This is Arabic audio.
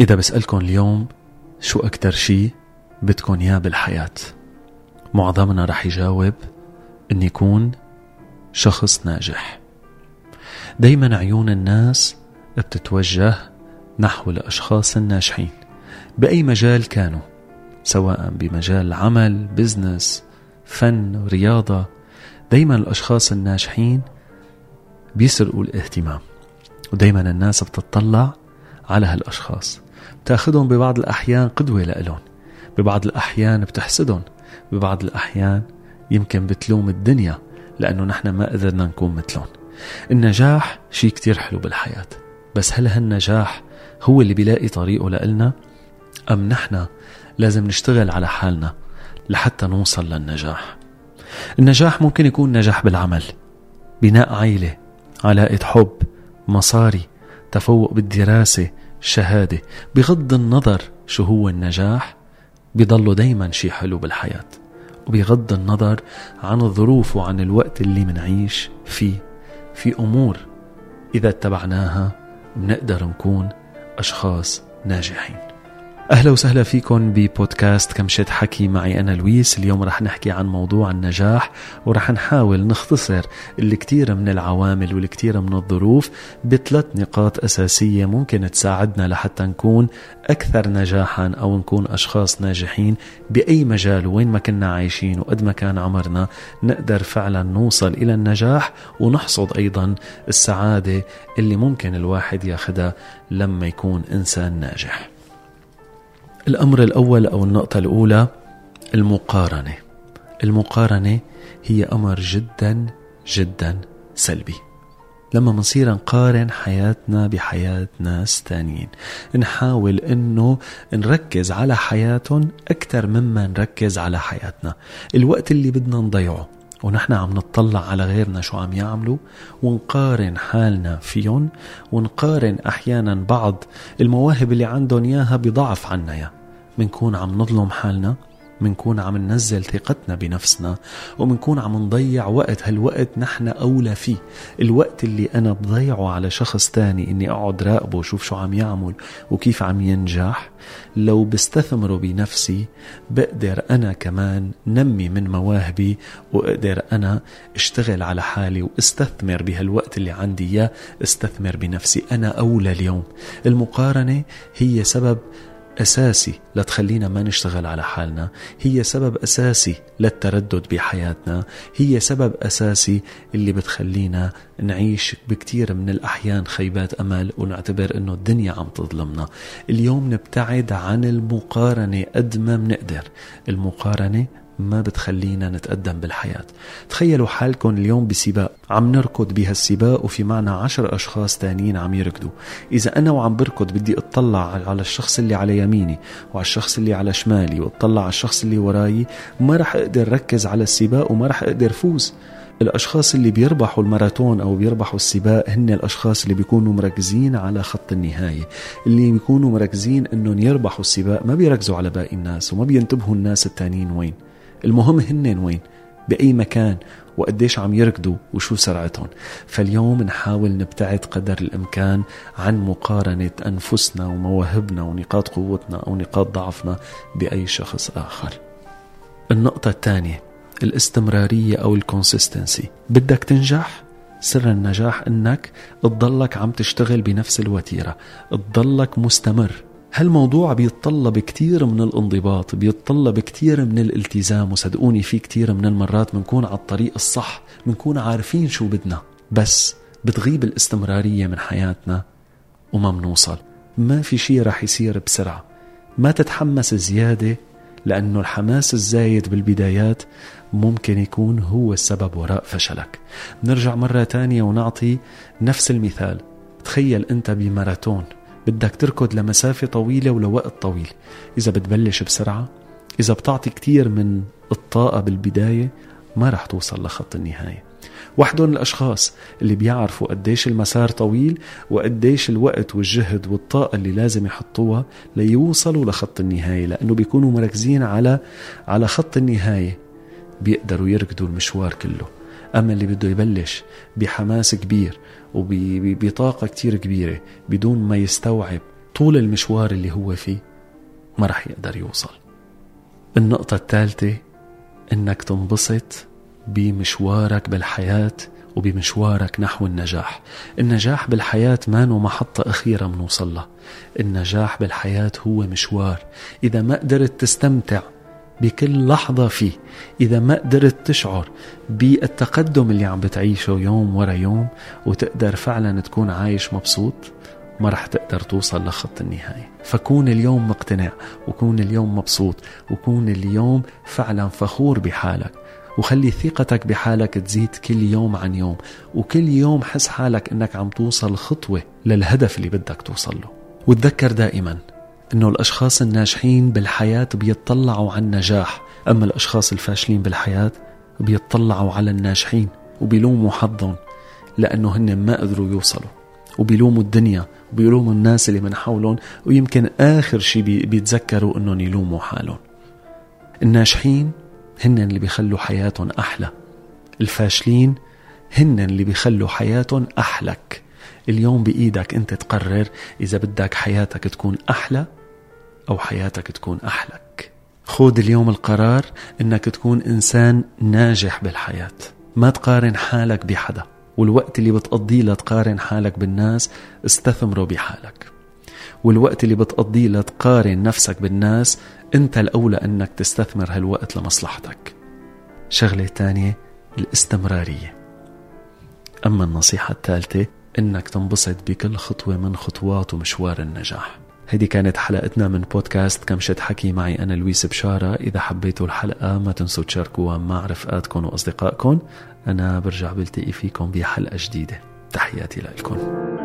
إذا بسألكم اليوم شو أكتر شي بدكم إياه بالحياة معظمنا رح يجاوب أن يكون شخص ناجح. دايما عيون الناس بتتوجه نحو الأشخاص الناجحين بأي مجال كانوا سواء بمجال العمل بزنس فن رياضة. دايما الأشخاص الناجحين بيسرقوا الاهتمام ودايما الناس بتطلع على هالأشخاص. بتاخدهم ببعض الأحيان قدوة لإلهم. ببعض الأحيان بتحسدهم. ببعض الأحيان يمكن بتلوم الدنيا لأنه نحن ما قدرنا نكون مثلهم. النجاح شيء كتير حلو بالحياة. بس هل هالنجاح هو اللي بيلاقي طريقه لإلنا؟ أم نحن لازم نشتغل على حالنا لحتى نوصل للنجاح؟ النجاح ممكن يكون نجاح بالعمل بناء عيلة علاقة حب مصاري تفوق بالدراسة شهادة بغض النظر شو هو النجاح بيضله دايما شي حلو بالحياة. وبغض النظر عن الظروف وعن الوقت اللي منعيش فيه. في أمور إذا اتبعناها بنقدر نكون أشخاص ناجحين. أهلا وسهلا فيكم ببودكاست كمشة حكي. معي أنا لويس. اليوم رح نحكي عن موضوع النجاح ورح نحاول نختصر الكثير من العوامل والكثير من الظروف بثلاث نقاط أساسية ممكن تساعدنا لحتى نكون أكثر نجاحا أو نكون أشخاص ناجحين بأي مجال وين ما كنا عايشين وقد ما كان عمرنا. نقدر فعلا نوصل إلى النجاح ونحصد أيضا السعادة اللي ممكن الواحد ياخدها لما يكون إنسان ناجح. الأمر الأول أو النقطة الأولى المقارنة. المقارنة هي أمر جدا جدا سلبي. لما منصير نقارن حياتنا بحياة ناس تانيين نحاول إنه نركز على حياتهم أكثر مما نركز على حياتنا. الوقت اللي بدنا نضيعه ونحن عم نطلع على غيرنا شو عم يعملوا ونقارن حالنا فيهم ونقارن أحيانا بعض المواهب اللي عندهم إياها بضعف عنا يا منكون عم نظلم حالنا. منكون عم ننزل ثقتنا بنفسنا ومنكون عم نضيع وقت هالوقت نحن أولى فيه. الوقت اللي أنا بضيعه على شخص تاني إني أقعد راقبه وشوف شو عم يعمل وكيف عم ينجح لو بستثمره بنفسي بقدر أنا كمان نمي من مواهبي وأقدر أنا أشتغل على حالي واستثمر بهالوقت اللي عندي إياه استثمر بنفسي. أنا أولى اليوم. المقارنة هي سبب أساسي لتخلينا ما نشتغل على حالنا هي سبب أساسي للتردد بحياتنا هي سبب أساسي اللي بتخلينا نعيش بكتير من الأحيان خيبات أمل ونعتبر أنه الدنيا عم تظلمنا. اليوم نبتعد عن المقارنة قد ما بنقدر. المقارنة ما بتخلينا نتقدم بالحياة. تخيلوا حالكم اليوم بسباق. عم نركض بهالسباق وفي معنا عشر أشخاص تانيين عم يركضوا. إذا أنا وعم بركض بدي أطلع على الشخص اللي على يميني وعلى الشخص اللي على شمالي وأطلع على الشخص اللي وراي ما رح أقدر ركز على السباق وما رح أقدر فوز. الأشخاص اللي بيربحوا الماراثون أو بيربحوا السباق هن الأشخاص اللي بيكونوا مركزين على خط النهاية. اللي بيكونوا مركزين أنهم يربحوا السباق ما بيركزوا على باقي الناس وما بينتبهوا الناس التانيين وين. المهم هن وين؟ بأي مكان؟ وقديش عم يركضوا؟ وشو سرعتهم؟ فاليوم نحاول نبتعد قدر الإمكان عن مقارنة أنفسنا ومواهبنا ونقاط قوتنا أو نقاط ضعفنا بأي شخص آخر. النقطة الثانية الاستمرارية أو الكونسيستنسي بدك تنجح؟ سر النجاح إنك تضلك عم تشتغل بنفس الوتيرة. تضلك مستمر. هالموضوع بيتطلب كتير من الانضباط بيتطلب كتير من الالتزام وصدقوني في كتير من المرات بنكون على الطريق الصح بنكون عارفين شو بدنا بس بتغيب الاستمرارية من حياتنا وما منوصل ما في شي رح يصير بسرعة. ما تتحمس زيادة لأنه الحماس الزايد بالبدايات ممكن يكون هو السبب وراء فشلك. نرجع مرة تانية ونعطي نفس المثال. تخيل أنت بماراثون. بدك تركض لمسافة طويلة ولوقت طويل. إذا بتبلش بسرعة إذا بتعطي كتير من الطاقة بالبداية ما رح توصل لخط النهاية. وحدهم الأشخاص اللي بيعرفوا قديش المسار طويل وقديش الوقت والجهد والطاقة اللي لازم يحطوها ليوصلوا لخط النهاية لأنه بيكونوا مركزين على على خط النهاية. بيقدروا يركضوا المشوار كله. أما اللي بده يبلش بحماس كبير وبطاقة كتير كبيرة بدون ما يستوعب طول المشوار اللي هو فيه ما رح يقدر يوصل. النقطة الثالثة إنك تنبسط بمشوارك بالحياة وبمشوارك نحو النجاح. النجاح بالحياة ما نو محطة أخيرة منوصل لها النجاح بالحياة هو مشوار. إذا ما قدرت تستمتع بكل لحظة فيه. إذا ما قدرت تشعر بالتقدم اللي عم بتعيشه يوم ورا يوم وتقدر فعلا تكون عايش مبسوط ما رح تقدر توصل لخط النهاية. فكون اليوم مقتنع وكون اليوم مبسوط وكون اليوم فعلا فخور بحالك. وخلي ثقتك بحالك تزيد كل يوم عن يوم. وكل يوم حس حالك إنك عم توصل خطوة للهدف اللي بدك توصل له. وتذكر دائما إنه الأشخاص الناجحين بالحياة بيطلعوا على النجاح. أما الأشخاص الفاشلين بالحياة بيطلعوا على الناجحين وبيلوموا حظهم لأنه هن ما قدروا يوصلوا وبيلوموا الدنيا وبيلوموا الناس اللي من حولهم ويمكن آخر شيء بيتذكروا إنهم يلوموا حالهم. الناجحين هن اللي بيخلوا حياتهم أحلى. الفاشلين هن اللي بيخلوا حياتهم أحلك. اليوم بإيدك أنت تقرر إذا بدك حياتك تكون أحلى أو حياتك تكون أحلك. خود اليوم القرار أنك تكون إنسان ناجح بالحياة. ما تقارن حالك بحدا والوقت اللي بتقضيه لتقارن حالك بالناس استثمره بحالك. والوقت اللي بتقضيه لتقارن نفسك بالناس أنت الأولى إنك تستثمر هالوقت لمصلحتك. شغلة تانية الاستمرارية. أما النصيحة الثالثة إنك تنبسط بكل خطوة من خطوات ومشوار النجاح. هيدي كانت حلقتنا من بودكاست كمشة حكي. معي أنا لويس بشارة. إذا حبيتوا الحلقة ما تنسوا تشاركوها مع رفقاتكم وأصدقائكم. أنا برجع بلتقي فيكم بحلقة جديدة. تحياتي لكم.